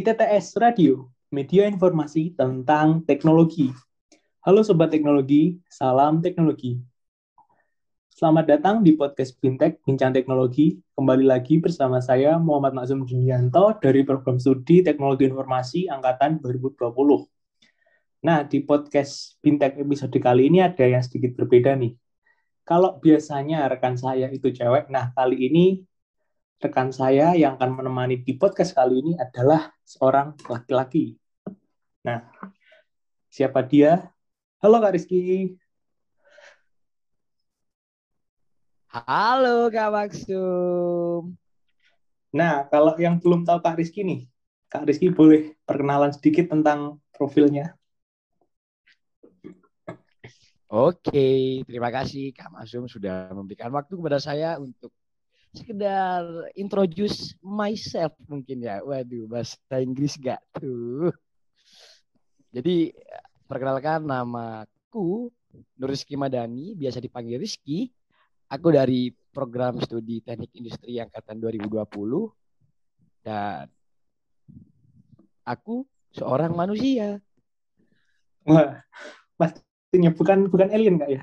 ITTS Radio, media informasi tentang teknologi. Halo Sobat Teknologi, salam teknologi. Selamat datang di podcast Fintech Bincang Teknologi. Kembali lagi bersama saya Muhammad Maksum Junianto dari program studi Teknologi Informasi Angkatan 2020. Nah, di podcast Fintech episode kali ini ada yang sedikit berbeda nih. Kalau biasanya rekan saya itu cewek, nah kali ini rekan saya yang akan menemani di podcast kali ini adalah seorang laki-laki. Nah, siapa dia? Halo Kak Rizky. Halo Kak Maksum. Nah, kalau yang belum tahu Kak Rizky nih, Kak Rizky boleh perkenalan sedikit tentang profilnya. Oke, terima kasih Kak Masum sudah memberikan waktu kepada saya untuk sekedar introduce myself mungkin ya. Waduh, bahasa Inggris gak tuh. Jadi perkenalkan namaku Nur Rizky Madani, biasa dipanggil Rizky. Aku dari program studi Teknik Industri angkatan 2020 dan aku seorang manusia. Wah, pastinya bukan bukan alien kak ya?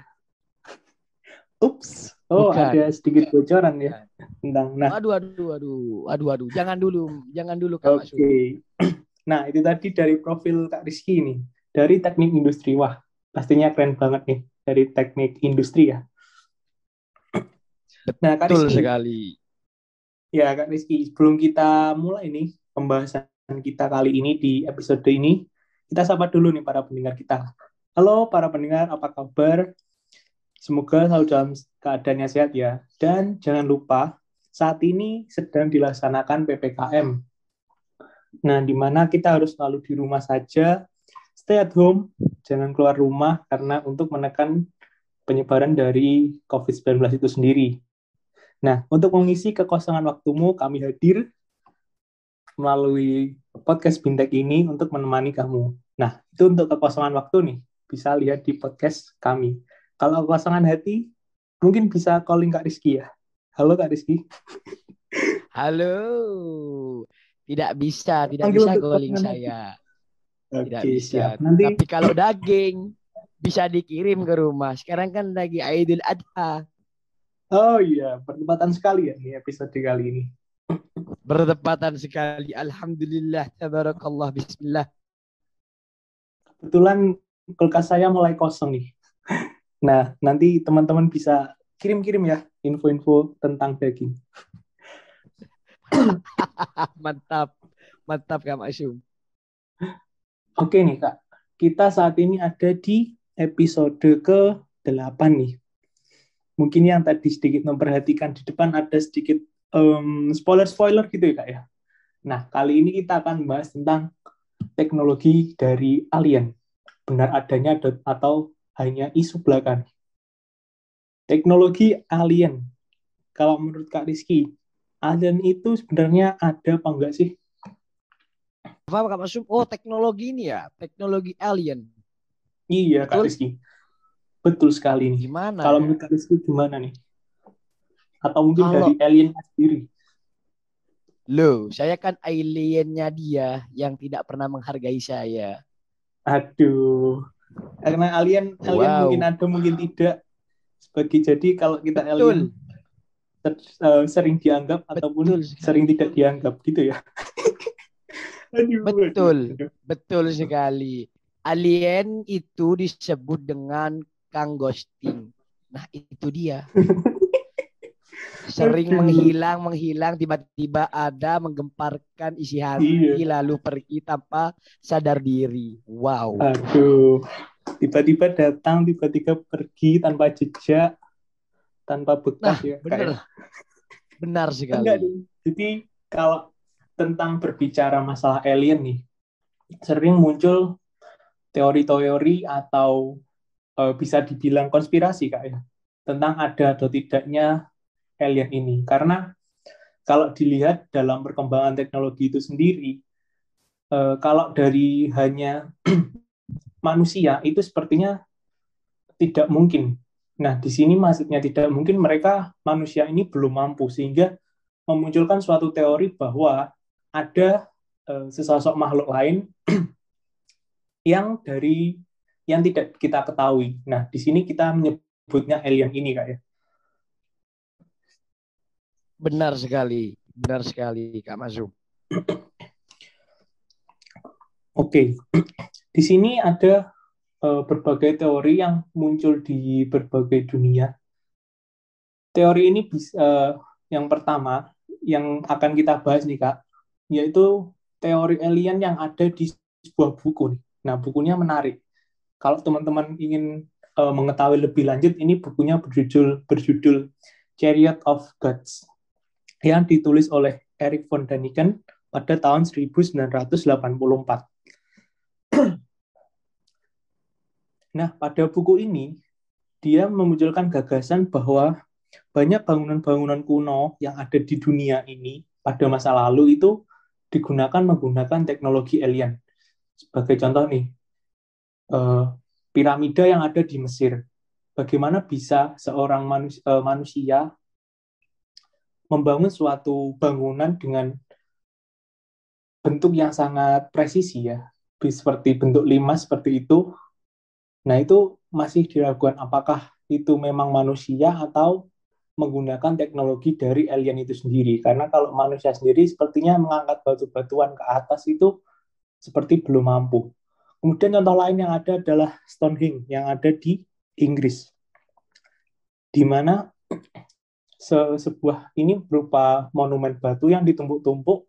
Ups. Oh, Bukan. ada sedikit bocoran ya tentang nah. Aduh, aduh, aduh, aduh, aduh. Jangan dulu, jangan dulu Kak Oke. Okay. Nah, itu tadi dari profil Kak Rizky ini. Dari teknik industri. Wah, pastinya keren banget nih. Dari teknik industri ya. Nah, Kak Betul Rizky, sekali. Ya, Kak Rizky, sebelum kita mulai nih pembahasan kita kali ini di episode ini, kita sapa dulu nih para pendengar kita. Halo para pendengar, apa kabar? Semoga selalu dalam keadaannya sehat ya. Dan jangan lupa, saat ini sedang dilaksanakan PPKM. Nah, di mana kita harus selalu di rumah saja, stay at home, jangan keluar rumah karena untuk menekan penyebaran dari COVID-19 itu sendiri. Nah, untuk mengisi kekosongan waktumu, kami hadir melalui podcast Bintek ini untuk menemani kamu. Nah, itu untuk kekosongan waktu nih, bisa lihat di podcast kami. Kalau kekosongan hati, mungkin bisa calling Kak Rizky ya. Halo Kak Rizky. Halo. Tidak bisa, tidak Panggil bisa calling saya. Oke, tidak bisa. Siap. Nanti... Tapi kalau daging bisa dikirim ke rumah. Sekarang kan lagi Idul Adha. Oh iya, bertepatan sekali ya ini episode kali ini. Bertepatan sekali. Alhamdulillah. Tabarakallah. Bismillah. Kebetulan kulkas saya mulai kosong nih. Nah, nanti teman-teman bisa kirim-kirim ya info-info tentang daging. mantap, mantap Kak Masyum. Oke nih Kak, kita saat ini ada di episode ke-8 nih. Mungkin yang tadi sedikit memperhatikan di depan ada sedikit um, spoiler-spoiler gitu ya Kak ya. Nah, kali ini kita akan membahas tentang teknologi dari alien. Benar adanya atau hanya isu belakang. Teknologi alien. Kalau menurut Kak Rizky, alien itu sebenarnya ada apa enggak sih? Apa Kak Masum? Oh, teknologi ini ya, teknologi alien. Iya, Betul? Kak Rizky. Betul sekali nih. Gimana? Kalau ya? menurut Kak Rizky gimana nih? Atau mungkin Kalau... dari alien sendiri? Loh, saya kan aliennya dia yang tidak pernah menghargai saya. Aduh karena alien alien wow. mungkin ada mungkin tidak sebagai jadi kalau kita Betul. alien ter, uh, sering dianggap Betul. ataupun sering tidak dianggap gitu ya aduh, Betul, aduh. betul sekali. Alien itu disebut dengan kang ghosting. Nah itu dia. sering menghilang menghilang tiba-tiba ada menggemparkan isi hati iya. lalu pergi tanpa sadar diri. Wow. Aduh. Tiba-tiba datang tiba-tiba pergi tanpa jejak tanpa bekas nah, ya benar. Kayak... benar sekali. Enggak, jadi kalau tentang berbicara masalah alien nih sering muncul teori-teori atau uh, bisa dibilang konspirasi kak ya tentang ada atau tidaknya alien ini karena kalau dilihat dalam perkembangan teknologi itu sendiri eh, kalau dari hanya manusia itu sepertinya tidak mungkin. Nah, di sini maksudnya tidak mungkin mereka manusia ini belum mampu sehingga memunculkan suatu teori bahwa ada uh, sesosok makhluk lain yang dari yang tidak kita ketahui. Nah, di sini kita menyebutnya alien ini kak ya. Benar sekali, benar sekali Kak Mazum. Oke, di sini ada uh, berbagai teori yang muncul di berbagai dunia. Teori ini bisa, uh, yang pertama yang akan kita bahas nih kak, yaitu teori alien yang ada di sebuah buku. Nah bukunya menarik. Kalau teman-teman ingin uh, mengetahui lebih lanjut, ini bukunya berjudul berjudul Chariot of Gods yang ditulis oleh Eric von Daniken pada tahun 1984. Nah, pada buku ini, dia memunculkan gagasan bahwa banyak bangunan-bangunan kuno yang ada di dunia ini pada masa lalu itu digunakan menggunakan teknologi alien. Sebagai contoh nih, eh, piramida yang ada di Mesir. Bagaimana bisa seorang manusia, eh, manusia membangun suatu bangunan dengan bentuk yang sangat presisi ya, seperti bentuk lima seperti itu Nah, itu masih diragukan apakah itu memang manusia atau menggunakan teknologi dari alien itu sendiri. Karena kalau manusia sendiri sepertinya mengangkat batu-batuan ke atas itu seperti belum mampu. Kemudian contoh lain yang ada adalah Stonehenge yang ada di Inggris. Di mana se sebuah ini berupa monumen batu yang ditumpuk-tumpuk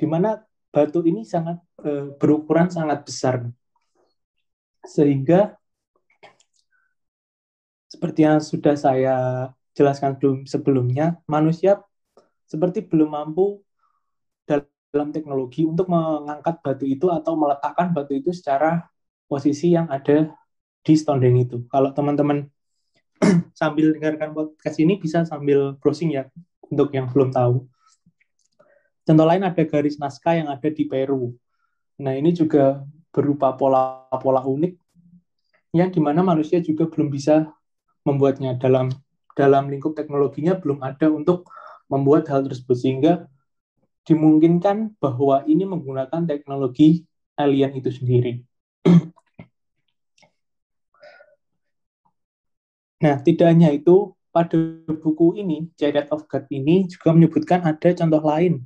di mana batu ini sangat e, berukuran sangat besar sehingga seperti yang sudah saya jelaskan sebelumnya, manusia seperti belum mampu dalam teknologi untuk mengangkat batu itu atau meletakkan batu itu secara posisi yang ada di Stonehenge itu. Kalau teman-teman sambil dengarkan podcast ini bisa sambil browsing ya untuk yang belum tahu. Contoh lain ada garis naskah yang ada di Peru. Nah ini juga berupa pola-pola unik yang di mana manusia juga belum bisa membuatnya dalam dalam lingkup teknologinya belum ada untuk membuat hal tersebut sehingga dimungkinkan bahwa ini menggunakan teknologi alien itu sendiri. nah, tidak hanya itu, pada buku ini, Chariot of God ini juga menyebutkan ada contoh lain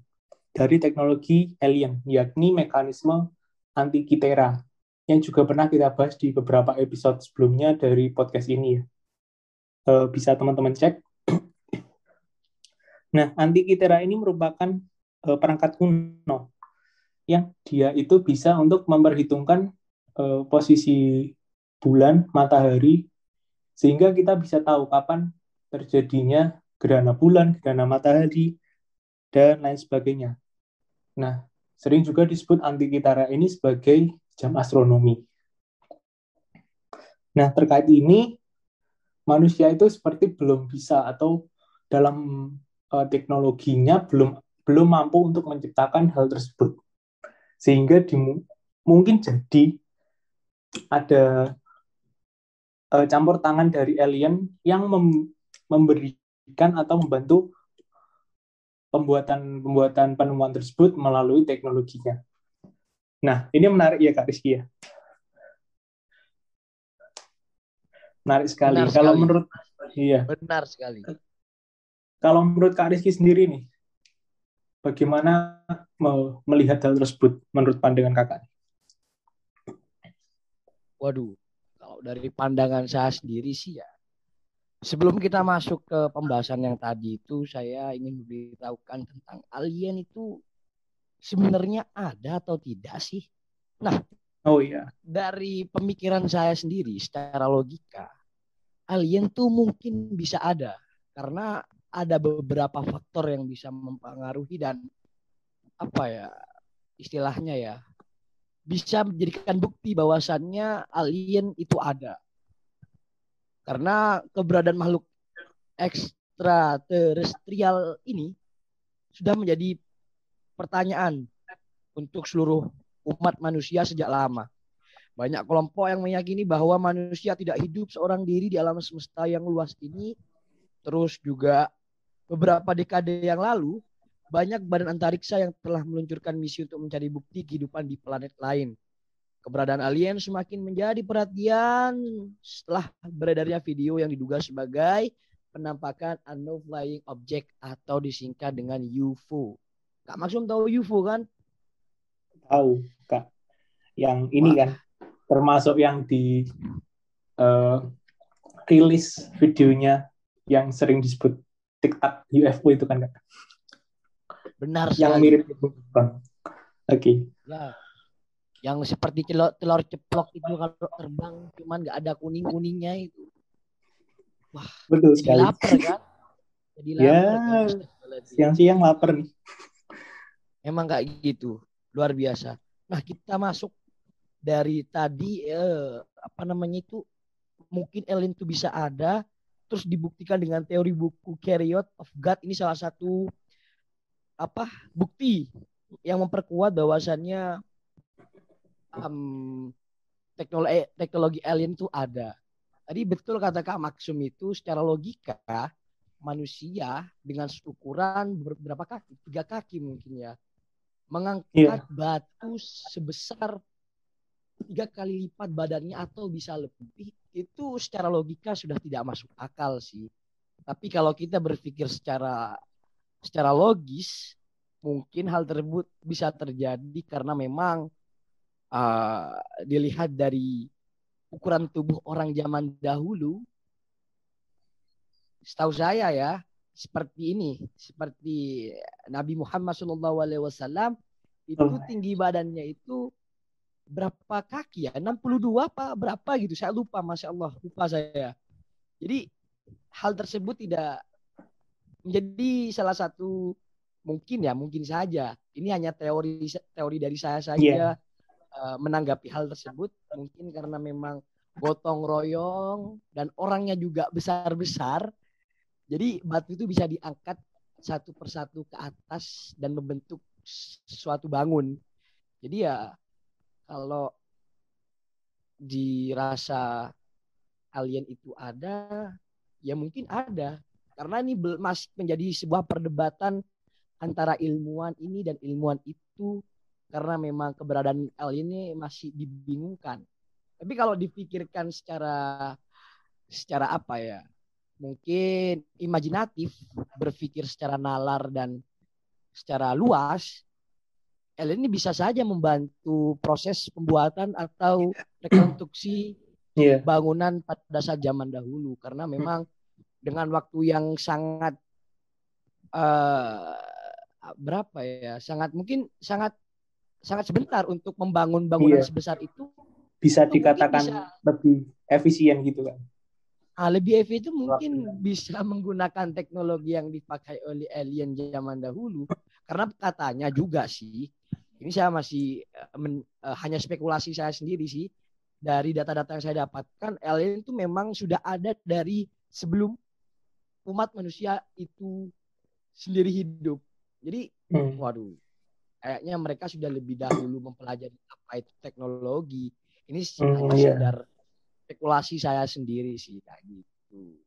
dari teknologi alien, yakni mekanisme Antikythera yang juga pernah kita bahas di beberapa episode sebelumnya dari podcast ini ya. E, bisa teman-teman cek. Nah, Antikythera ini merupakan e, perangkat kuno yang dia itu bisa untuk memperhitungkan e, posisi bulan, matahari, sehingga kita bisa tahu kapan terjadinya gerhana bulan, gerhana matahari, dan lain sebagainya. Nah, Sering juga disebut Antikitara ini sebagai jam astronomi. Nah, terkait ini, manusia itu seperti belum bisa atau dalam uh, teknologinya belum belum mampu untuk menciptakan hal tersebut. Sehingga di, mungkin jadi ada uh, campur tangan dari alien yang mem, memberikan atau membantu pembuatan pembuatan penemuan tersebut melalui teknologinya. Nah, ini menarik ya Kak Rizky ya. Menarik sekali. Benar Kalau sekali. menurut iya. Benar sekali. Kalau menurut Kak Rizky sendiri nih, bagaimana melihat hal tersebut menurut pandangan Kakak? Waduh, kalau dari pandangan saya sendiri sih ya Sebelum kita masuk ke pembahasan yang tadi itu, saya ingin memberitahukan tentang alien itu sebenarnya ada atau tidak sih? Nah, oh iya. Dari pemikiran saya sendiri, secara logika, alien tuh mungkin bisa ada karena ada beberapa faktor yang bisa mempengaruhi dan apa ya istilahnya ya bisa menjadikan bukti bahwasannya alien itu ada karena keberadaan makhluk ekstraterestrial ini sudah menjadi pertanyaan untuk seluruh umat manusia sejak lama. Banyak kelompok yang meyakini bahwa manusia tidak hidup seorang diri di alam semesta yang luas ini. Terus juga beberapa dekade yang lalu banyak badan antariksa yang telah meluncurkan misi untuk mencari bukti kehidupan di planet lain. Keberadaan alien semakin menjadi perhatian setelah beredarnya video yang diduga sebagai penampakan unknown flying object atau disingkat dengan UFO. Kak Maksum tahu UFO kan? Tahu, Kak. Yang ini Wah. kan termasuk yang di uh, rilis videonya yang sering disebut TikTok UFO itu kan Kak? Benar sekali. Yang mirip itu, Bang. Oke. Okay. Ya. Yang seperti telur, telur ceplok itu kalau terbang cuman nggak ada kuning-kuningnya itu. Wah, betul sekali. lapar kan? Jadi lapar. Ya, kan? siang-siang lapar nih. Emang kayak gitu, luar biasa. Nah, kita masuk dari tadi eh, apa namanya itu mungkin alien itu bisa ada terus dibuktikan dengan teori buku Chariot of God ini salah satu apa bukti yang memperkuat bahwasannya um, teknologi teknologi alien itu ada. Tadi betul kata Kak Maksum itu secara logika manusia dengan ukuran berapa kaki? Tiga kaki mungkin ya. Mengangkat yeah. batu sebesar tiga kali lipat badannya atau bisa lebih itu secara logika sudah tidak masuk akal sih. Tapi kalau kita berpikir secara secara logis mungkin hal tersebut bisa terjadi karena memang uh, dilihat dari ukuran tubuh orang zaman dahulu, setahu saya ya seperti ini, seperti Nabi Muhammad SAW itu oh. tinggi badannya itu berapa kaki ya? 62 apa berapa gitu? Saya lupa, masya Allah, lupa saya. Jadi hal tersebut tidak menjadi salah satu mungkin ya, mungkin saja. Ini hanya teori teori dari saya saja. Yeah. Eh, menanggapi hal tersebut mungkin karena memang gotong royong dan orangnya juga besar-besar jadi batu itu bisa diangkat satu persatu ke atas dan membentuk suatu bangun jadi ya kalau dirasa alien itu ada ya mungkin ada karena ini masih menjadi sebuah perdebatan antara ilmuwan ini dan ilmuwan itu karena memang keberadaan L ini masih dibingungkan. Tapi kalau dipikirkan secara secara apa ya? Mungkin imajinatif, berpikir secara nalar dan secara luas, L ini bisa saja membantu proses pembuatan atau rekonstruksi yeah. bangunan pada saat zaman dahulu karena memang dengan waktu yang sangat uh, berapa ya sangat mungkin sangat sangat sebentar untuk membangun bangunan iya. sebesar itu bisa itu dikatakan bisa, lebih efisien gitu kan ah, lebih efisien itu mungkin Waktu. bisa menggunakan teknologi yang dipakai oleh alien zaman dahulu karena katanya juga sih ini saya masih uh, men, uh, hanya spekulasi saya sendiri sih dari data-data yang saya dapatkan alien itu memang sudah ada dari sebelum umat manusia itu sendiri hidup jadi hmm. waduh kayaknya mereka sudah lebih dahulu mempelajari apa itu teknologi. Ini hmm, hanya yeah. sekedar spekulasi saya sendiri sih kayak gitu.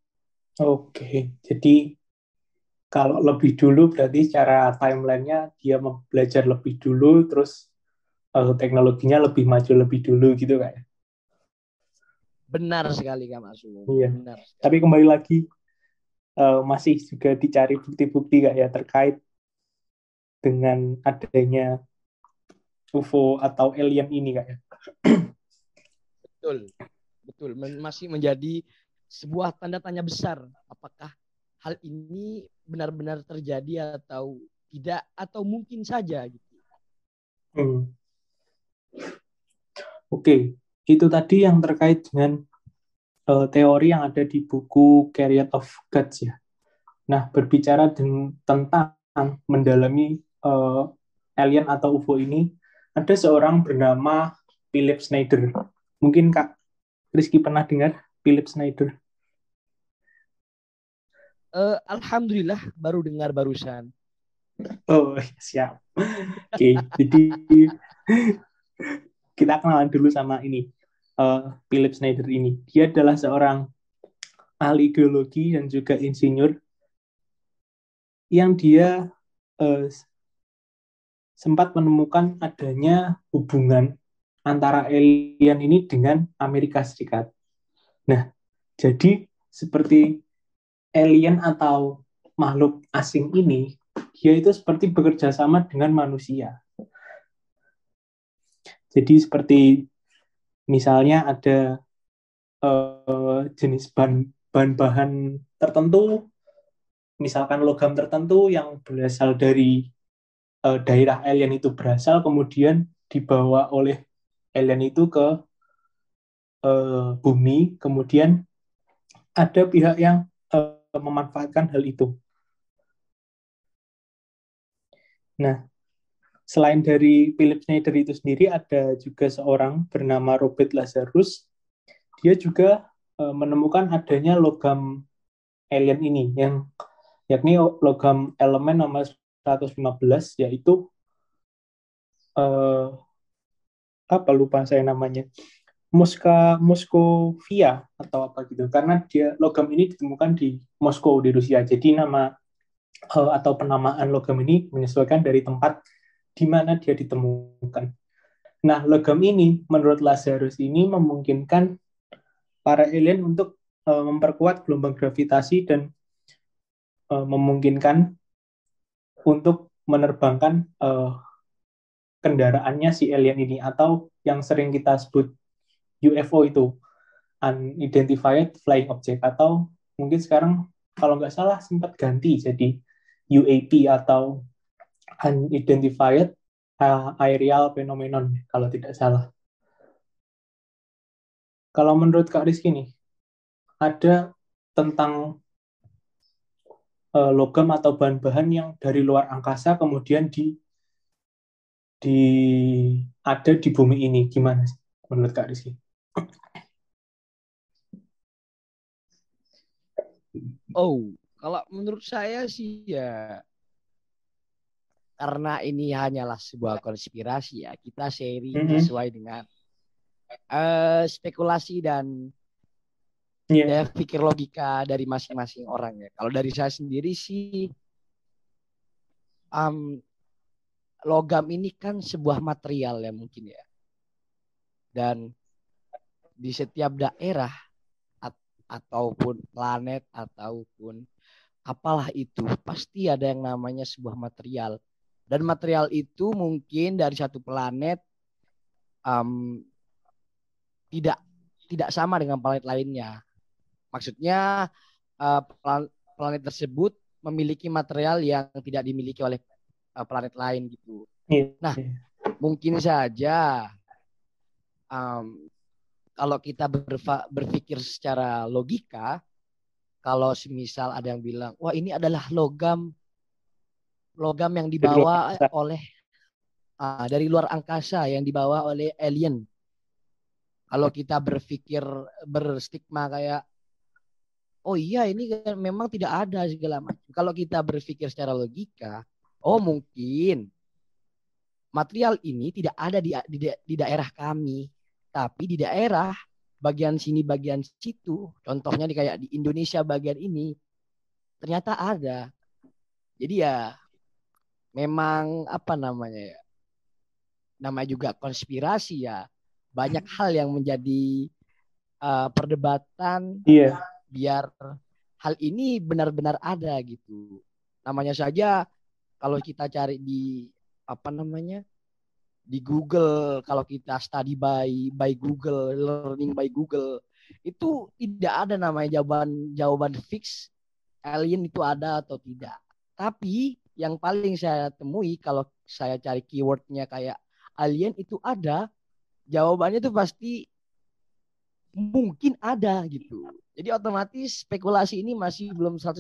Oke, jadi kalau lebih dulu berarti secara timelinenya dia belajar lebih dulu, terus uh, teknologinya lebih maju lebih dulu gitu kayak. Benar sekali Kak Mas Iya. Benar. Tapi kembali lagi uh, masih juga dicari bukti-bukti kayak ya terkait dengan adanya UFO atau alien ini kak ya. Betul, betul. Masih menjadi sebuah tanda tanya besar. Apakah hal ini benar-benar terjadi atau tidak atau mungkin saja gitu. Hmm. Oke, itu tadi yang terkait dengan uh, teori yang ada di buku Carrier of Gods ya. Nah, berbicara tentang mendalami uh, alien atau UFO ini ada seorang bernama Philip Snyder. Mungkin Kak Rizky pernah dengar Philip Snyder? Uh, Alhamdulillah baru dengar barusan. Oh siap. Oke, okay, jadi kita kenalan dulu sama ini uh, Philip Snyder ini. Dia adalah seorang ahli geologi dan juga insinyur yang dia uh, sempat menemukan adanya hubungan antara alien ini dengan Amerika Serikat. Nah, jadi seperti alien atau makhluk asing ini, dia itu seperti bekerja sama dengan manusia. Jadi seperti misalnya ada uh, jenis bahan bahan tertentu, misalkan logam tertentu yang berasal dari uh, daerah alien itu berasal, kemudian dibawa oleh alien itu ke uh, bumi, kemudian ada pihak yang uh, memanfaatkan hal itu. Nah, selain dari Philip Schneider itu sendiri, ada juga seorang bernama Robert Lazarus. Dia juga uh, menemukan adanya logam alien ini, yang yakni logam elemen nomor 115, yaitu uh, apa lupa saya namanya Moska Moskovia atau apa gitu karena dia logam ini ditemukan di Moskow di Rusia jadi nama uh, atau penamaan logam ini menyesuaikan dari tempat di mana dia ditemukan. Nah logam ini menurut Lazarus ini memungkinkan para alien untuk uh, memperkuat gelombang gravitasi dan uh, memungkinkan untuk menerbangkan uh, kendaraannya si alien ini atau yang sering kita sebut UFO itu unidentified flying object atau mungkin sekarang kalau nggak salah sempat ganti jadi UAP atau unidentified uh, aerial phenomenon kalau tidak salah. Kalau menurut Kak Rizky nih, ada tentang uh, logam atau bahan-bahan yang dari luar angkasa kemudian di di ada di bumi ini gimana menurut Kak Rizky? Oh, kalau menurut saya sih ya karena ini hanyalah sebuah konspirasi ya kita sharing mm -hmm. sesuai dengan uh, spekulasi dan yeah. ya pikir logika dari masing-masing orang ya. Kalau dari saya sendiri sih um, logam ini kan sebuah material ya mungkin ya. Dan di setiap daerah at ataupun planet ataupun apalah itu pasti ada yang namanya sebuah material. Dan material itu mungkin dari satu planet um, tidak tidak sama dengan planet lainnya. Maksudnya uh, planet tersebut memiliki material yang tidak dimiliki oleh uh, planet lain gitu. Yeah. Nah, mungkin saja um, kalau kita berpikir secara logika, kalau semisal ada yang bilang, wah ini adalah logam logam yang dibawa oleh uh, dari luar angkasa yang dibawa oleh alien. Kalau kita berpikir berstigma kayak oh iya ini memang tidak ada segala macam. Kalau kita berpikir secara logika, oh mungkin material ini tidak ada di, di, di daerah kami, tapi di daerah bagian sini bagian situ, contohnya di kayak di Indonesia bagian ini ternyata ada. Jadi ya memang apa namanya ya? Namanya juga konspirasi ya. Banyak hal yang menjadi uh, perdebatan yeah. biar hal ini benar-benar ada gitu. Namanya saja kalau kita cari di apa namanya di Google kalau kita study by by Google learning by Google itu tidak ada namanya jawaban jawaban fix alien itu ada atau tidak tapi yang paling saya temui kalau saya cari keywordnya kayak alien itu ada jawabannya itu pasti mungkin ada gitu. Jadi otomatis spekulasi ini masih belum 100%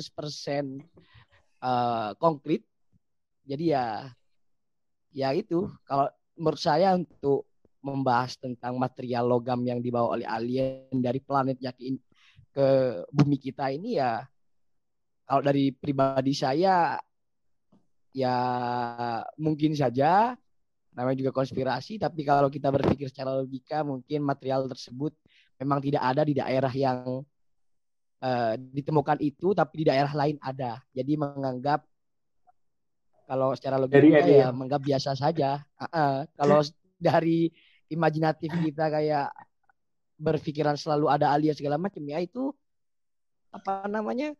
uh, konkret. Jadi ya ya itu. Kalau menurut saya untuk membahas tentang material logam yang dibawa oleh alien dari planet yakin ke bumi kita ini ya kalau dari pribadi saya ya mungkin saja namanya juga konspirasi tapi kalau kita berpikir secara logika mungkin material tersebut memang tidak ada di daerah yang uh, ditemukan itu tapi di daerah lain ada jadi menganggap Kalau secara logika ya menganggap biasa saja. Uh -uh. Kalau dari imajinatif kita kayak berpikiran selalu ada alien segala macam ya itu apa namanya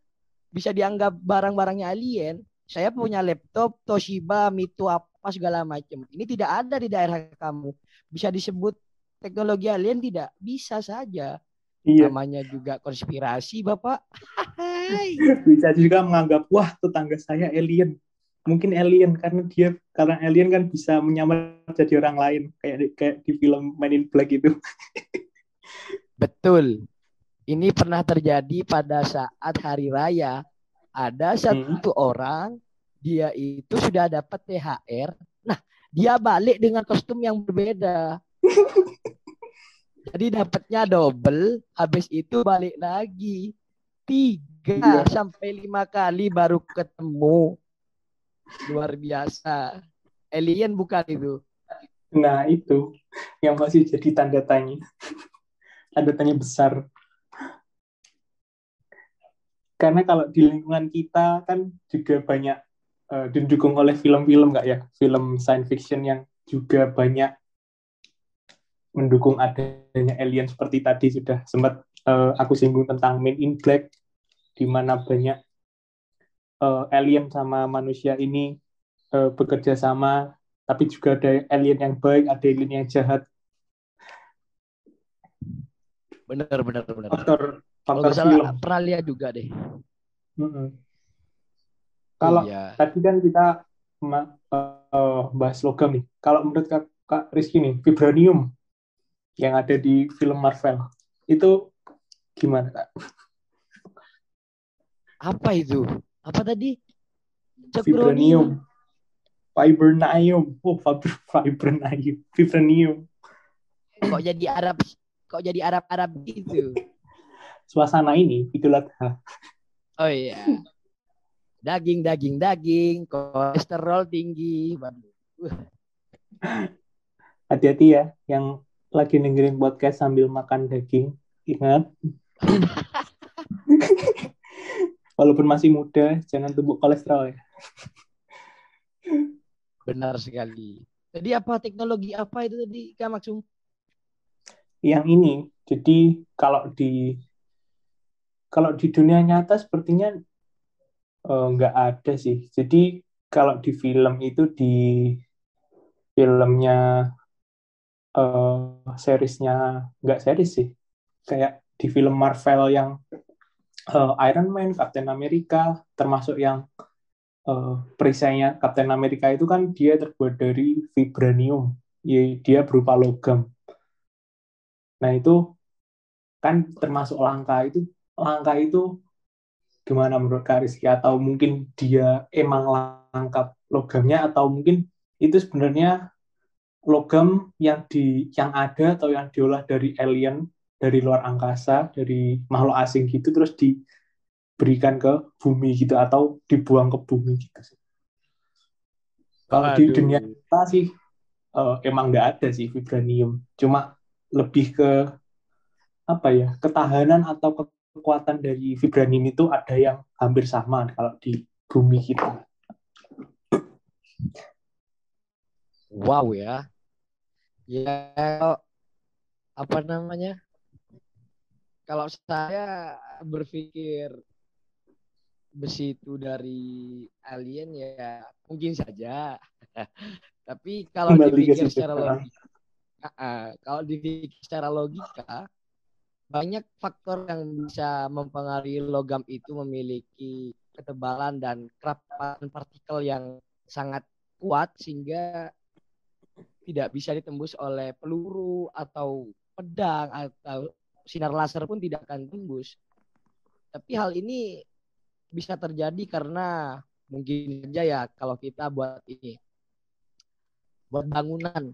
bisa dianggap barang-barangnya alien. Saya punya laptop Toshiba, Mito apa segala macam. Ini tidak ada di daerah kamu. Bisa disebut teknologi alien tidak? Bisa saja. Iya. Namanya juga konspirasi, Bapak. Bisa juga menganggap, wah tetangga saya alien. Mungkin alien karena dia karena alien kan bisa menyamar jadi orang lain kayak di, kayak di film Men in Black itu. Betul. Ini pernah terjadi pada saat hari raya. Ada satu hmm. orang dia itu sudah dapat THR. Nah, dia balik dengan kostum yang berbeda. Jadi dapatnya double, habis itu balik lagi. Tiga iya. sampai lima kali baru ketemu. Luar biasa. Alien bukan itu. Nah, itu yang masih jadi tanda tanya. tanda tanya besar. Karena kalau di lingkungan kita kan juga banyak uh, didukung oleh film-film nggak ya? Film science fiction yang juga banyak mendukung adanya alien seperti tadi. Sudah sempat uh, aku singgung tentang Men in Black di mana banyak uh, alien sama manusia ini uh, bekerja sama tapi juga ada alien yang baik ada alien yang jahat. Benar benar benar. Faktor Kalau film pernah lihat juga deh mm -hmm. kalau iya. tadi kan kita uh, bahas logam nih kalau menurut kak, kak Rizky nih vibranium yang ada di film Marvel. Itu gimana, Kak? Apa itu? Apa tadi? Vibranium. Vibranium. Oh, vibranium. Vibranium. Kok jadi Arab kok jadi Arab-Arab gitu? Suasana ini Idul Adha. Oh iya. Daging, daging, daging, kolesterol tinggi. Hati-hati ya, yang lagi dengerin podcast sambil makan daging, ingat. Walaupun masih muda, jangan tubuh kolesterol ya. Benar sekali. Jadi apa teknologi apa itu tadi Kak Maksum? Yang ini, jadi kalau di kalau di dunia nyata sepertinya uh, nggak ada sih. Jadi kalau di film itu di filmnya uh, seriesnya nggak series sih kayak di film Marvel yang uh, Iron Man, Captain America, termasuk yang uh, perisainya Captain America itu kan dia terbuat dari vibranium, dia berupa logam. Nah itu kan termasuk langka itu langka itu gimana menurut Kak Rizky? Atau mungkin dia emang langka logamnya? Atau mungkin itu sebenarnya logam yang di yang ada atau yang diolah dari alien dari luar angkasa dari makhluk asing gitu terus diberikan ke bumi gitu atau dibuang ke bumi gitu sih. Kalau di dunia kita sih uh, emang nggak ada sih vibranium, cuma lebih ke apa ya ketahanan atau kekuatan dari vibranium itu ada yang hampir sama kalau di bumi kita. Wow ya. Ya apa namanya? Kalau saya berpikir besi itu dari alien ya mungkin saja. Tapi kalau dipikir secara logika uh, kalau dipikir secara logika banyak faktor yang bisa mempengaruhi logam itu memiliki ketebalan dan kerapatan partikel yang sangat kuat sehingga tidak bisa ditembus oleh peluru atau pedang atau sinar laser pun tidak akan tembus. Tapi hal ini bisa terjadi karena mungkin saja ya kalau kita buat ini buat bangunan.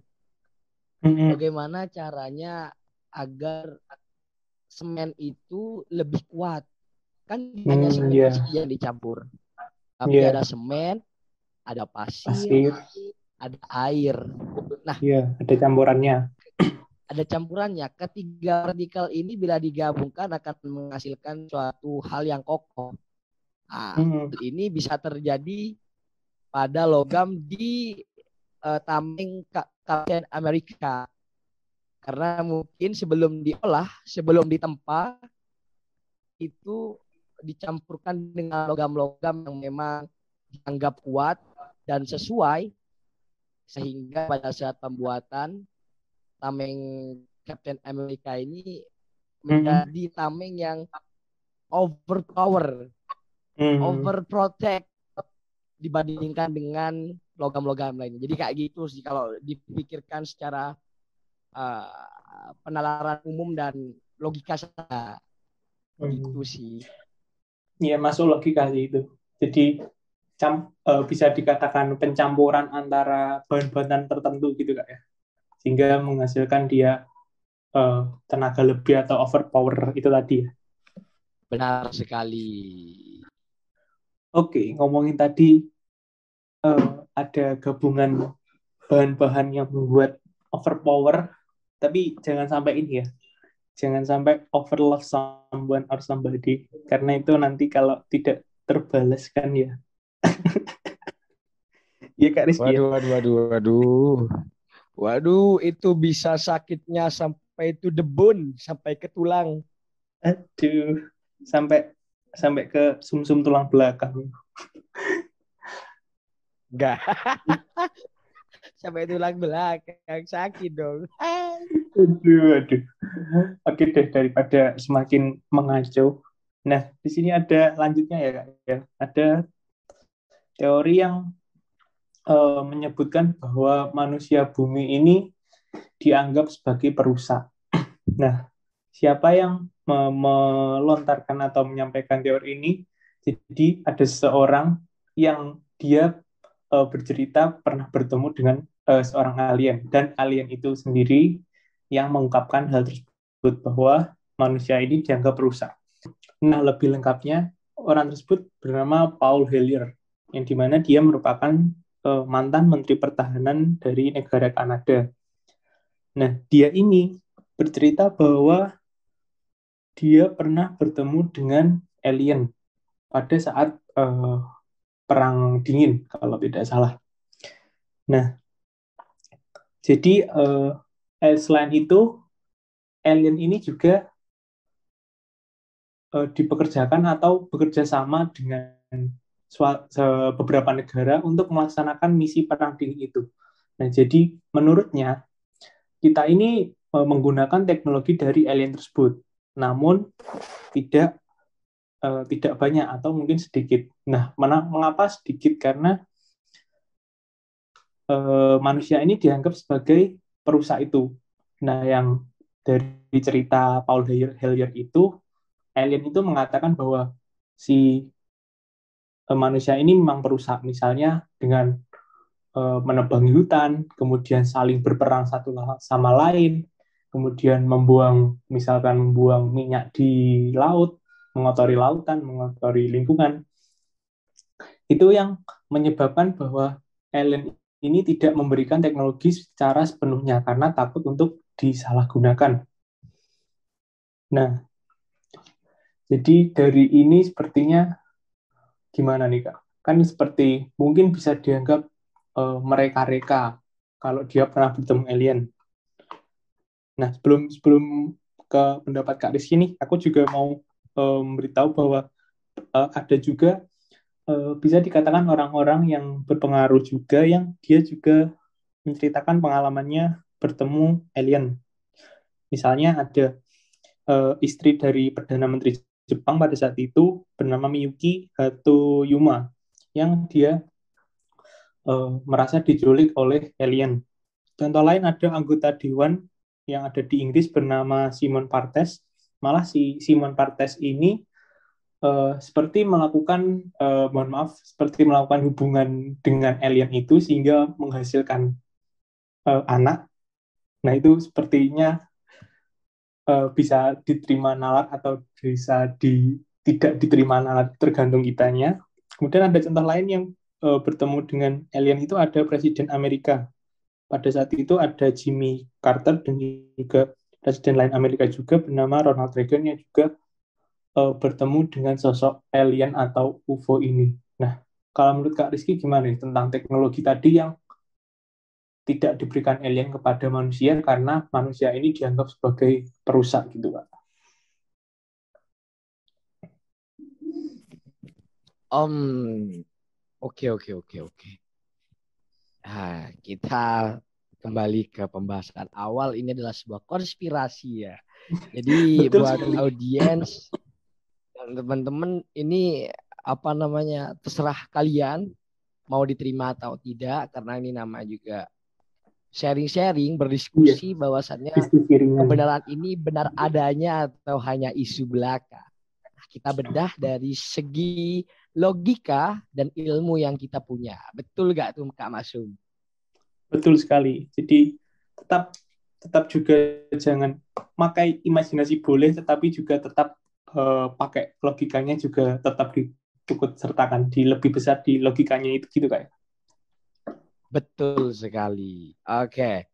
Bagaimana caranya agar semen itu lebih kuat? Kan mm, hanya semen yeah. yang dicampur. Tapi yeah. ada semen, ada pasir, pasir, ada air. Nah, iya, ada campurannya. Ada campurannya. Ketiga partikel ini bila digabungkan akan menghasilkan suatu hal yang kokoh. Nah, hmm. ini bisa terjadi pada logam di uh, tameng Kapten Amerika. Karena mungkin sebelum diolah, sebelum ditempa, itu dicampurkan dengan logam-logam yang memang dianggap kuat dan sesuai sehingga pada saat pembuatan tameng Captain America ini hmm. menjadi tameng yang overpower, mm. overprotect dibandingkan dengan logam-logam lainnya. Jadi kayak gitu sih kalau dipikirkan secara uh, penalaran umum dan logika saja. Hmm. Gitu sih. Iya masuk logika sih itu. Jadi cam, uh, bisa dikatakan pencampuran antara bahan-bahan tertentu gitu kak ya, sehingga menghasilkan dia uh, tenaga lebih atau overpower itu tadi ya. Benar sekali. Oke, ngomongin tadi uh, ada gabungan bahan-bahan yang membuat overpower, tapi jangan sampai ini ya, jangan sampai overlove someone or somebody, karena itu nanti kalau tidak terbalaskan ya. ya Kak Rizky. Ya? Waduh, waduh, waduh, waduh. Waduh, itu bisa sakitnya sampai itu debun, sampai ke tulang. Aduh, sampai sampai ke sumsum -sum tulang belakang. Enggak. sampai tulang belakang sakit dong. aduh, aduh. Oke deh daripada semakin mengacu. Nah, di sini ada lanjutnya ya kak ya. Ada teori yang uh, menyebutkan bahwa manusia bumi ini dianggap sebagai perusak. Nah, siapa yang melontarkan atau menyampaikan teori ini. Jadi ada seseorang yang dia uh, bercerita pernah bertemu dengan uh, seorang alien dan alien itu sendiri yang mengungkapkan hal tersebut bahwa manusia ini dianggap rusak. Nah, lebih lengkapnya orang tersebut bernama Paul Hellyer yang di mana dia merupakan uh, mantan Menteri Pertahanan dari negara Kanada. Nah, dia ini bercerita bahwa dia pernah bertemu dengan alien pada saat uh, perang dingin kalau tidak salah. Nah, jadi uh, selain itu alien ini juga uh, dipekerjakan atau bekerja sama dengan beberapa negara untuk melaksanakan misi perang dingin itu. Nah, jadi menurutnya kita ini menggunakan teknologi dari alien tersebut namun tidak uh, tidak banyak atau mungkin sedikit. Nah, mana, mengapa sedikit? Karena uh, manusia ini dianggap sebagai perusak itu. Nah, yang dari cerita Paul Hellyer itu, alien itu mengatakan bahwa si uh, manusia ini memang perusak, misalnya dengan menebangi hutan, kemudian saling berperang satu sama lain, kemudian membuang misalkan membuang minyak di laut, mengotori lautan, mengotori lingkungan. Itu yang menyebabkan bahwa alien ini tidak memberikan teknologi secara sepenuhnya karena takut untuk disalahgunakan. Nah, jadi dari ini sepertinya gimana nih Kak? Kan seperti mungkin bisa dianggap uh, mereka-reka kalau dia pernah bertemu alien. Nah, sebelum sebelum ke pendapat Kak Rizky nih, aku juga mau memberitahu bahwa uh, ada juga uh, bisa dikatakan orang-orang yang berpengaruh juga yang dia juga menceritakan pengalamannya bertemu alien. Misalnya ada uh, istri dari Perdana Menteri Jepang pada saat itu bernama Miyuki Hatoyuma yang dia uh, merasa diculik oleh alien. Contoh lain ada anggota dewan yang ada di Inggris bernama Simon Partes. Malah si Simon Partes ini uh, seperti melakukan, uh, mohon maaf, seperti melakukan hubungan dengan alien itu sehingga menghasilkan uh, anak. Nah itu sepertinya uh, bisa diterima nalar atau bisa di, tidak diterima nalar tergantung kitanya. Kemudian ada contoh lain yang uh, bertemu dengan alien itu ada Presiden Amerika pada saat itu ada Jimmy Carter dan juga presiden lain Amerika juga bernama Ronald Reagan yang juga uh, bertemu dengan sosok alien atau UFO ini. Nah, Kalau menurut Kak Rizky gimana nih tentang teknologi tadi yang tidak diberikan alien kepada manusia karena manusia ini dianggap sebagai perusak gitu Pak? Om, oke oke oke oke. Nah, kita kembali ke pembahasan awal ini adalah sebuah konspirasi ya. Jadi Betul buat sekali. audiens dan teman-teman ini apa namanya terserah kalian mau diterima atau tidak karena ini nama juga sharing-sharing berdiskusi bahwasannya Diskusi ringan. kebenaran ini benar adanya atau hanya isu belaka. Nah, kita bedah dari segi logika dan ilmu yang kita punya. Betul gak tuh Kak Masum? Betul sekali. Jadi tetap tetap juga jangan pakai imajinasi boleh, tetapi juga tetap eh, pakai logikanya juga tetap diikut sertakan di lebih besar di logikanya itu gitu kayak. Betul sekali. Oke.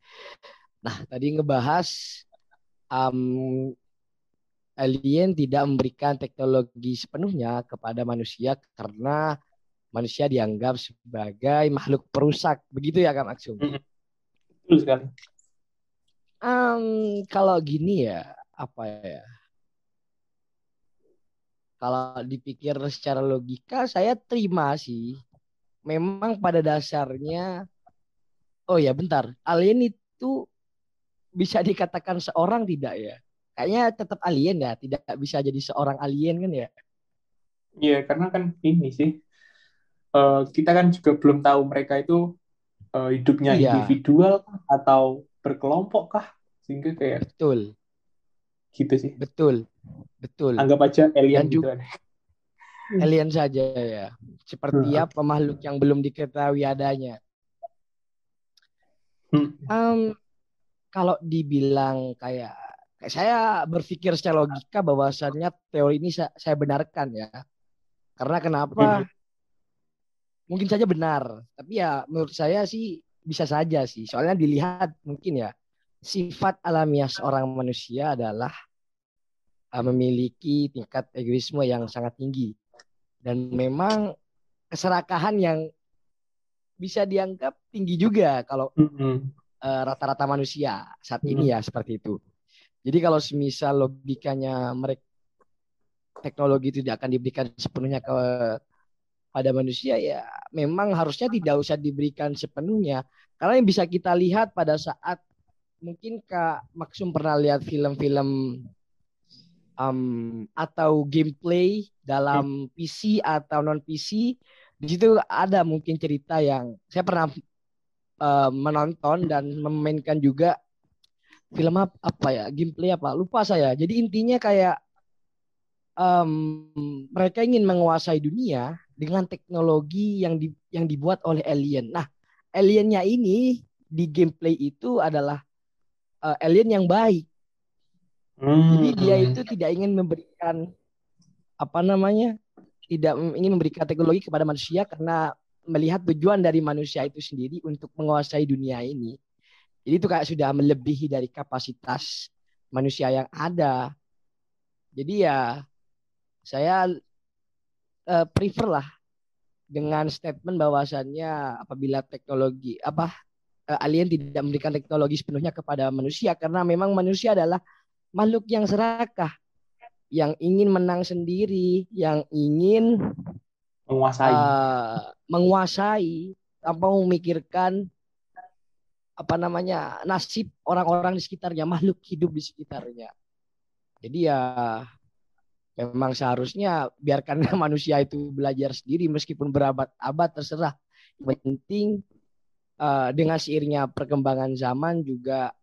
Nah, tadi ngebahas um, alien tidak memberikan teknologi sepenuhnya kepada manusia karena manusia dianggap sebagai makhluk perusak. Begitu ya Kak Maksum? Betul sekali. Um, kalau gini ya, apa ya? Kalau dipikir secara logika, saya terima sih. Memang pada dasarnya, oh ya bentar, alien itu bisa dikatakan seorang tidak ya? Kayaknya tetap alien ya, tidak bisa jadi seorang alien kan ya? Iya, karena kan ini sih eh, kita kan juga belum tahu mereka itu eh, hidupnya Iya. individual kah atau berkelompok kah, sehingga kayak Betul, gitu sih. betul, betul. Anggap aja alien Dan gitu. juga alien saja ya, seperti Hmm. apa makhluk yang belum diketahui adanya. Hmm. Em, kalau dibilang kayak, kayak saya berpikir secara logika bahwasannya teori ini sa- saya, benarkan ya. Karena kenapa? Hmm. Mungkin saja benar, tapi ya menurut saya sih bisa saja sih. Soalnya dilihat mungkin ya sifat alamiah seorang manusia adalah uh, memiliki tingkat egoisme yang sangat tinggi dan memang keserakahan yang bisa dianggap tinggi juga kalau Hmm. uh, rata-rata manusia saat ini ya seperti itu. Jadi kalau semisal logikanya mereka teknologi itu tidak akan diberikan sepenuhnya ke pada manusia ya memang harusnya tidak usah diberikan sepenuhnya. Karena yang bisa kita lihat pada saat mungkin Kak Maksum pernah lihat film-film um, atau gameplay dalam PC atau non PC di situ ada mungkin cerita yang saya pernah uh, menonton dan memainkan juga film apa, apa ya gameplay apa lupa saya. Jadi intinya kayak um, mereka ingin menguasai dunia dengan teknologi yang di, yang dibuat oleh alien. Nah, aliennya ini di gameplay itu adalah uh, alien yang baik. Hmm. Jadi dia itu tidak ingin memberikan apa namanya? tidak ingin memberikan teknologi kepada manusia karena melihat tujuan dari manusia itu sendiri untuk menguasai dunia ini. Jadi itu kayak sudah melebihi dari kapasitas manusia yang ada. Jadi ya saya uh, prefer lah dengan statement bahwasannya apabila teknologi apa uh, alien tidak memberikan teknologi sepenuhnya kepada manusia. Karena memang manusia adalah makhluk yang serakah yang ingin menang sendiri yang ingin menguasai. uh, menguasai tanpa memikirkan apa namanya nasib orang-orang di sekitarnya makhluk hidup di sekitarnya. Jadi ya memang seharusnya biarkan manusia itu belajar sendiri meskipun berabad-abad terserah. Yang penting uh, dengan seiringnya perkembangan zaman juga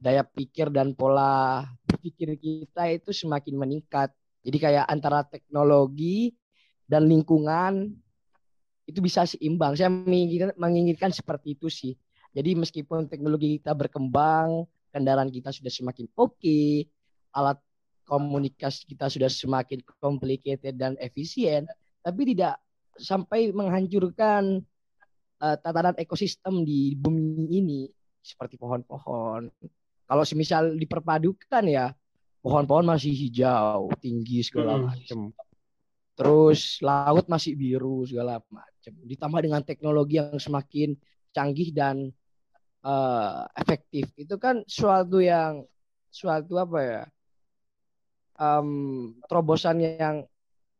daya pikir dan pola berpikir kita itu semakin meningkat. Jadi kayak antara teknologi dan lingkungan itu bisa seimbang. Saya menginginkan, menginginkan seperti itu sih. Jadi meskipun teknologi kita berkembang, kendaraan kita sudah semakin oke, okay, alat komunikasi kita sudah semakin complicated dan efisien, tapi tidak sampai menghancurkan uh, tatanan ekosistem di bumi ini seperti pohon-pohon. Kalau semisal diperpadukan ya, pohon-pohon masih hijau, tinggi segala macam. terus laut masih biru segala macam. Ditambah dengan teknologi yang semakin canggih dan uh, efektif. Itu kan suatu yang suatu apa ya? Um, terobosan yang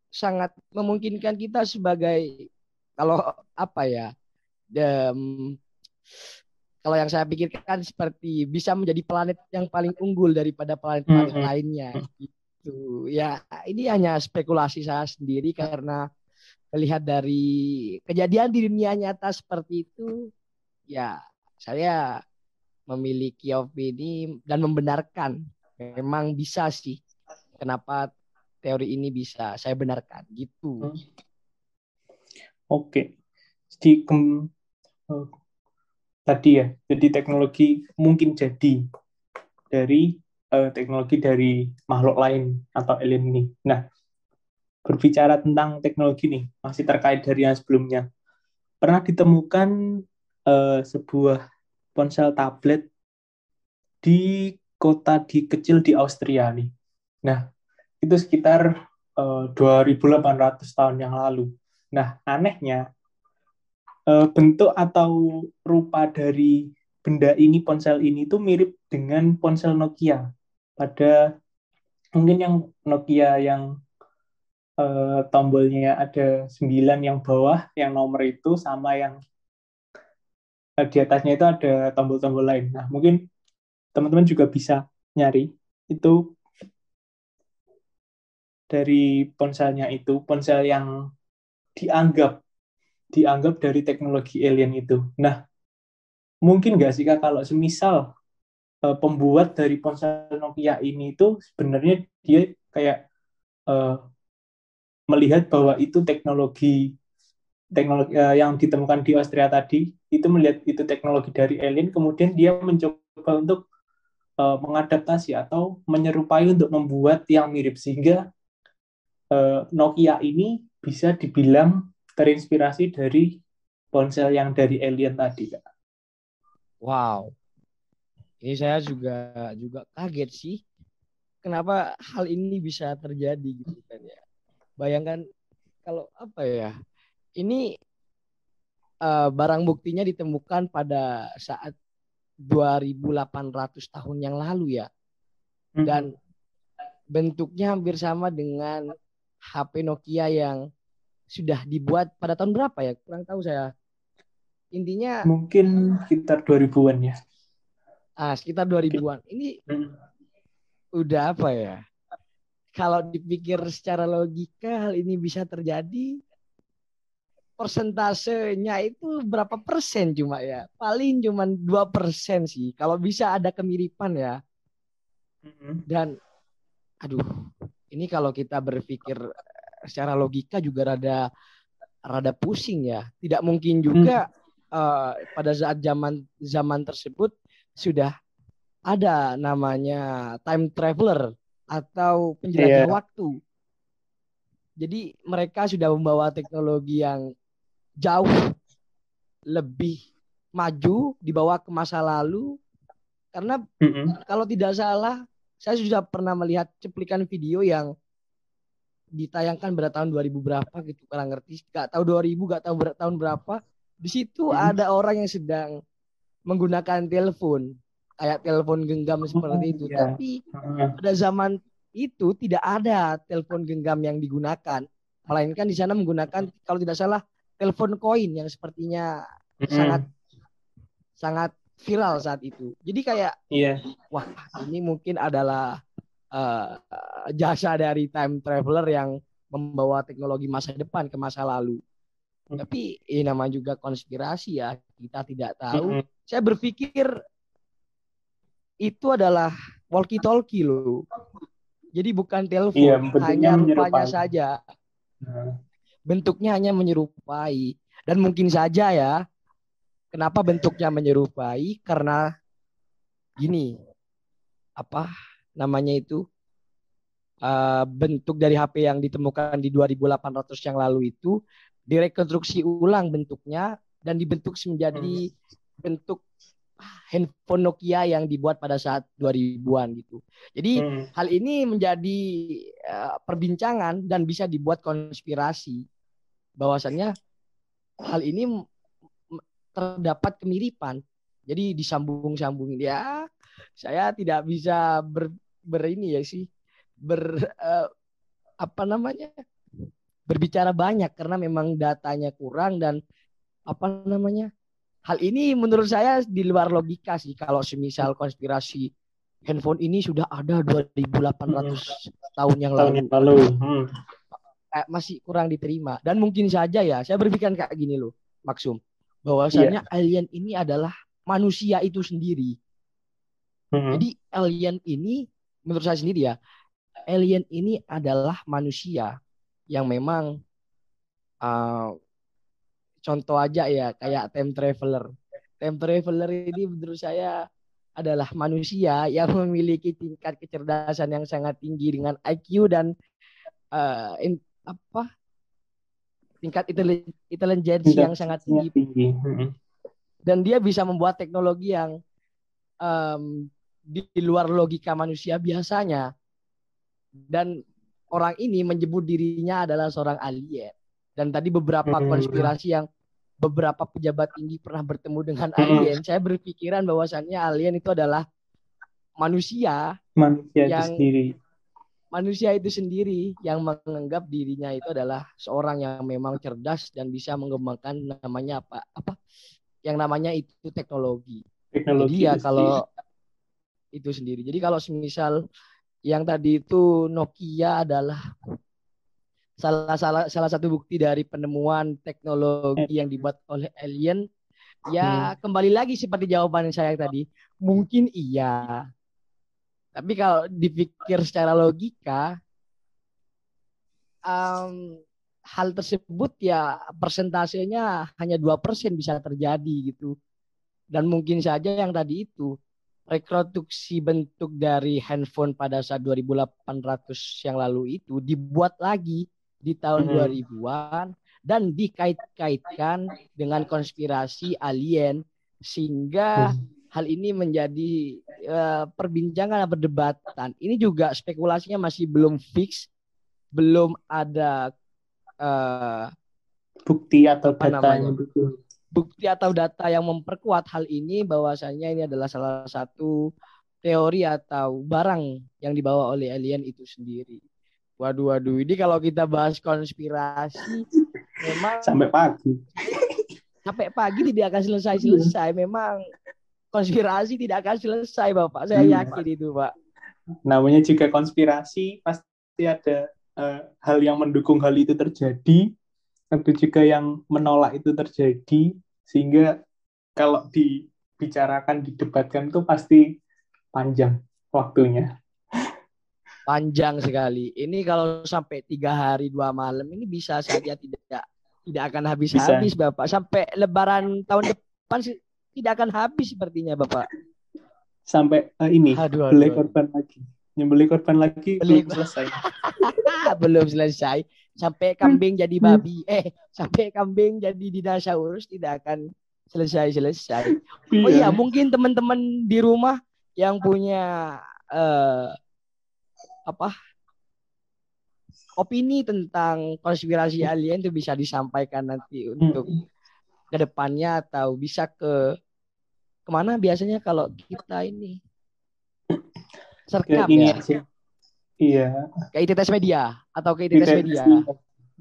sangat memungkinkan kita sebagai kalau apa ya? Um, kalau yang saya pikirkan seperti bisa menjadi planet yang paling unggul daripada planet-planet hmm. lainnya gitu. Ya, ini hanya spekulasi saya sendiri karena melihat dari kejadian di dunia nyata seperti itu, ya saya memiliki opini dan membenarkan memang bisa sih kenapa teori ini bisa saya benarkan gitu. Hmm. Oke. Jadi eh, tadi ya. Jadi teknologi mungkin jadi dari uh, teknologi dari makhluk lain atau alien ini. Nah, berbicara tentang teknologi nih, masih terkait dari yang sebelumnya. Pernah ditemukan uh, sebuah ponsel tablet di kota di kecil di Austria nih. Nah, itu sekitar uh, eh, 2800 tahun yang lalu. Nah, anehnya uh, bentuk atau rupa dari benda ini ponsel ini itu mirip dengan ponsel Nokia pada mungkin yang Nokia yang uh, tombolnya ada 9 yang bawah yang nomor itu sama yang uh, di atasnya itu ada tombol-tombol lain. Nah, mungkin teman-teman juga bisa nyari itu dari ponselnya itu, ponsel yang dianggap dianggap dari teknologi alien itu. Nah, mungkin nggak sih kak kalau semisal uh, pembuat dari ponsel Nokia ini itu sebenarnya dia kayak uh, melihat bahwa itu teknologi teknologi uh, yang ditemukan di Austria tadi itu melihat itu teknologi dari alien, kemudian dia mencoba untuk mengadaptasi atau menyerupai untuk membuat yang mirip sehingga uh, Nokia ini bisa dibilang terinspirasi dari ponsel yang dari alien tadi, Kak. Wow. Ini saya juga juga kaget sih. Kenapa hal ini bisa terjadi gitu kan ya. Bayangkan kalau apa ya? Ini uh, barang buktinya ditemukan pada saat 2800 tahun yang lalu ya. Hmm. Dan bentuknya hampir sama dengan HP Nokia yang sudah dibuat pada tahun berapa ya? Kurang tahu saya. Intinya mungkin sekitar 2000-an ya. Ah, sekitar 2000-an. Ini hmm. udah apa ya? Kalau dipikir secara logika hal ini bisa terjadi persentasenya itu berapa persen cuma ya? Paling cuma dua persen sih. Kalau bisa ada kemiripan ya. Hmm. Dan aduh, ini kalau kita berpikir secara logika juga rada rada pusing ya. Tidak mungkin juga hmm. uh, pada saat zaman zaman tersebut sudah ada namanya time traveler atau penjelajah yeah. waktu. Jadi mereka sudah membawa teknologi yang jauh lebih maju dibawa ke masa lalu karena mm -hmm. kalau tidak salah saya sudah pernah melihat cuplikan video yang ditayangkan pada tahun 2000 berapa gitu kurang ngerti gak tahu 2000 gak tahu ber tahun berapa di situ hmm. ada orang yang sedang menggunakan telepon kayak telepon genggam seperti itu yeah. tapi hmm. pada zaman itu tidak ada telepon genggam yang digunakan melainkan di sana menggunakan kalau tidak salah telepon koin yang sepertinya hmm. sangat sangat viral saat itu jadi kayak yeah. wah ini mungkin adalah uh, jasa dari time traveler yang membawa teknologi masa depan ke masa lalu. Hmm. Tapi ini nama juga konspirasi ya, kita tidak tahu. Hmm. Saya berpikir itu adalah walkie talkie loh. Jadi bukan telepon, iya, hanya rupanya saja. Nah. Bentuknya hanya menyerupai dan mungkin saja ya. Kenapa bentuknya menyerupai? Karena gini, apa namanya itu uh, bentuk dari HP yang ditemukan di 2800 yang lalu itu direkonstruksi ulang bentuknya dan dibentuk menjadi hmm. bentuk handphone Nokia yang dibuat pada saat 2000-an gitu. Jadi hmm. hal ini menjadi uh, perbincangan dan bisa dibuat konspirasi bahwasannya hal ini terdapat kemiripan. Jadi disambung-sambungin ya. Saya tidak bisa ber, ber ini ya sih ber uh, apa namanya berbicara banyak karena memang datanya kurang dan apa namanya hal ini menurut saya di luar logika sih kalau semisal konspirasi handphone ini sudah ada 2800 hmm. tahun yang tahun lalu. Yang lalu. Hmm. masih kurang diterima dan mungkin saja ya saya berpikir kayak gini loh maksum bahwasanya yeah. alien ini adalah manusia itu sendiri. Hmm. Jadi alien ini menurut saya sendiri ya alien ini adalah manusia yang memang uh, contoh aja ya kayak time traveler. Time traveler ini menurut saya adalah manusia yang memiliki tingkat kecerdasan yang sangat tinggi dengan IQ dan uh, in, apa tingkat intelijensi yang sangat tinggi. tinggi. Dan dia bisa membuat teknologi yang um, di luar logika manusia biasanya. Dan orang ini menyebut dirinya adalah seorang alien. Dan tadi beberapa konspirasi yang beberapa pejabat tinggi pernah bertemu dengan alien, saya berpikiran bahwasannya alien itu adalah manusia, manusia yang itu sendiri. Manusia itu sendiri yang menganggap dirinya itu adalah seorang yang memang cerdas dan bisa mengembangkan namanya apa? Apa? Yang namanya itu teknologi. Teknologi Jadi ya kalau itu sendiri. Jadi kalau semisal yang tadi itu Nokia adalah salah salah salah satu bukti dari penemuan teknologi yang dibuat oleh alien ya hmm. kembali lagi seperti jawaban saya tadi mungkin iya tapi kalau dipikir secara logika um, hal tersebut ya persentasenya hanya dua persen bisa terjadi gitu dan mungkin saja yang tadi itu reproduksi bentuk dari handphone pada saat 2800 yang lalu itu dibuat lagi di tahun hmm. 2000-an dan dikait-kaitkan dengan konspirasi alien sehingga hmm. hal ini menjadi uh, perbincangan dan perdebatan. Ini juga spekulasinya masih belum fix, belum ada uh, bukti atau datanya bukti atau data yang memperkuat hal ini bahwasanya ini adalah salah satu teori atau barang yang dibawa oleh alien itu sendiri. Waduh, waduh. Ini kalau kita bahas konspirasi, memang sampai pagi. Sampai pagi tidak akan selesai-selesai. Memang konspirasi tidak akan selesai, Bapak. Saya hmm. yakin itu, Pak. Namanya juga konspirasi, pasti ada uh, hal yang mendukung hal itu terjadi, ada juga yang menolak itu terjadi, sehingga kalau dibicarakan, didebatkan itu pasti panjang waktunya panjang sekali. Ini kalau sampai tiga hari dua malam ini bisa saja tidak tidak akan habis-habis Bapak. Sampai Lebaran tahun depan tidak akan habis sepertinya Bapak. Sampai uh, ini aduh, beli korban lagi. Nyembeli korban lagi beli... belum selesai. belum selesai. Sampai kambing jadi hmm. babi. Eh, sampai kambing jadi dinosaurus tidak akan selesai-selesai. Oh iya, mungkin teman-teman di rumah yang punya uh, apa opini tentang konspirasi alien itu bisa disampaikan nanti untuk hmm. Ke depannya atau bisa ke ke mana biasanya kalau kita ini? Serkap ya? iya. Ke ITTS Media atau ke ITTS Media?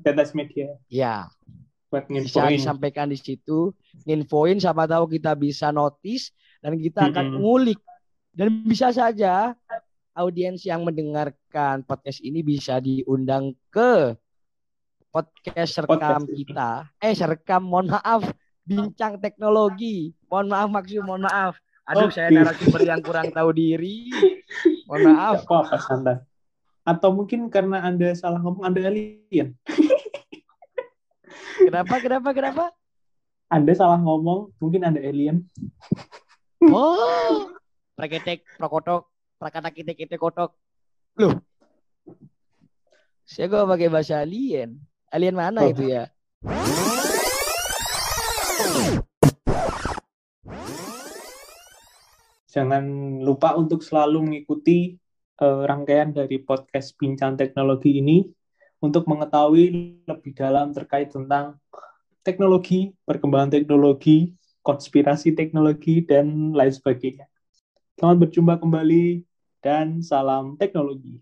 ITTS Media. Ya buat bisa disampaikan di situ nginfoin siapa tahu kita bisa notice dan kita akan -hmm. ngulik. Dan bisa saja audiens yang mendengarkan podcast ini bisa diundang ke podcast rekam kita. Eh, rekam mohon maaf, bincang teknologi. Mohon maaf maksud mohon maaf. Aduh, okay. saya narasumber yang kurang tahu diri. Mohon maaf. apa-apa, Anda. Atau mungkin karena Anda salah ngomong Anda alien. kenapa? Kenapa? Kenapa? Anda salah ngomong, mungkin Anda alien. oh, praketek, prokotok, prakata kita kita kotok loh saya gak pakai bahasa alien alien mana itu ya Jangan lupa untuk selalu mengikuti uh, rangkaian dari podcast Bincang Teknologi ini untuk mengetahui lebih dalam terkait tentang teknologi, perkembangan teknologi, konspirasi teknologi, dan lain sebagainya. Selamat berjumpa kembali, dan salam teknologi.